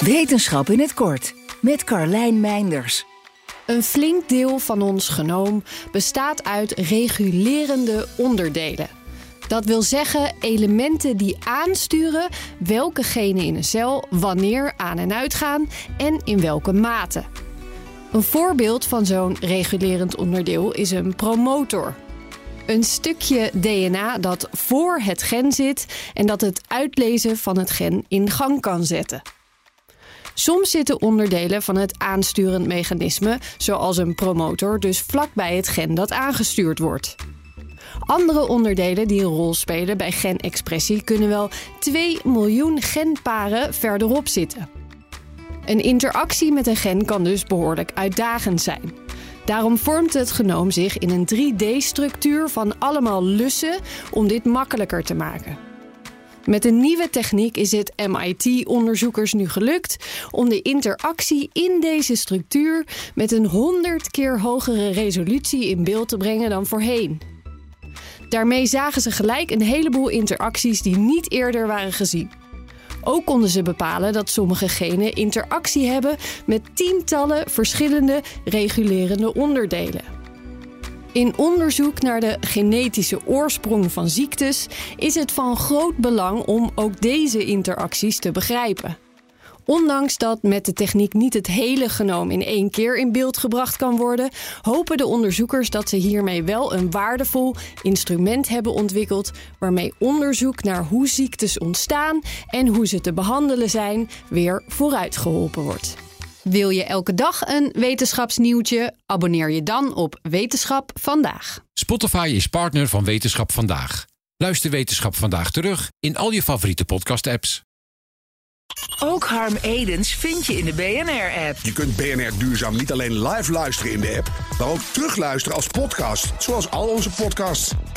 Wetenschap in het kort met Carlijn Meinders. Een flink deel van ons genoom bestaat uit regulerende onderdelen. Dat wil zeggen elementen die aansturen welke genen in een cel wanneer aan en uitgaan en in welke mate. Een voorbeeld van zo'n regulerend onderdeel is een promotor. Een stukje DNA dat voor het gen zit en dat het uitlezen van het gen in gang kan zetten. Soms zitten onderdelen van het aansturend mechanisme, zoals een promotor, dus vlakbij het gen dat aangestuurd wordt. Andere onderdelen die een rol spelen bij genexpressie kunnen wel 2 miljoen genparen verderop zitten. Een interactie met een gen kan dus behoorlijk uitdagend zijn. Daarom vormt het genoom zich in een 3D-structuur van allemaal lussen om dit makkelijker te maken. Met een nieuwe techniek is het MIT-onderzoekers nu gelukt om de interactie in deze structuur met een 100 keer hogere resolutie in beeld te brengen dan voorheen. Daarmee zagen ze gelijk een heleboel interacties die niet eerder waren gezien. Ook konden ze bepalen dat sommige genen interactie hebben met tientallen verschillende regulerende onderdelen. In onderzoek naar de genetische oorsprong van ziektes is het van groot belang om ook deze interacties te begrijpen. Ondanks dat met de techniek niet het hele genoom in één keer in beeld gebracht kan worden, hopen de onderzoekers dat ze hiermee wel een waardevol instrument hebben ontwikkeld waarmee onderzoek naar hoe ziektes ontstaan en hoe ze te behandelen zijn weer vooruitgeholpen wordt. Wil je elke dag een wetenschapsnieuwtje? Abonneer je dan op Wetenschap vandaag. Spotify is partner van Wetenschap vandaag. Luister Wetenschap vandaag terug in al je favoriete podcast-apps. Ook Harm Edens vind je in de BNR-app. Je kunt BNR Duurzaam niet alleen live luisteren in de app, maar ook terugluisteren als podcast, zoals al onze podcasts.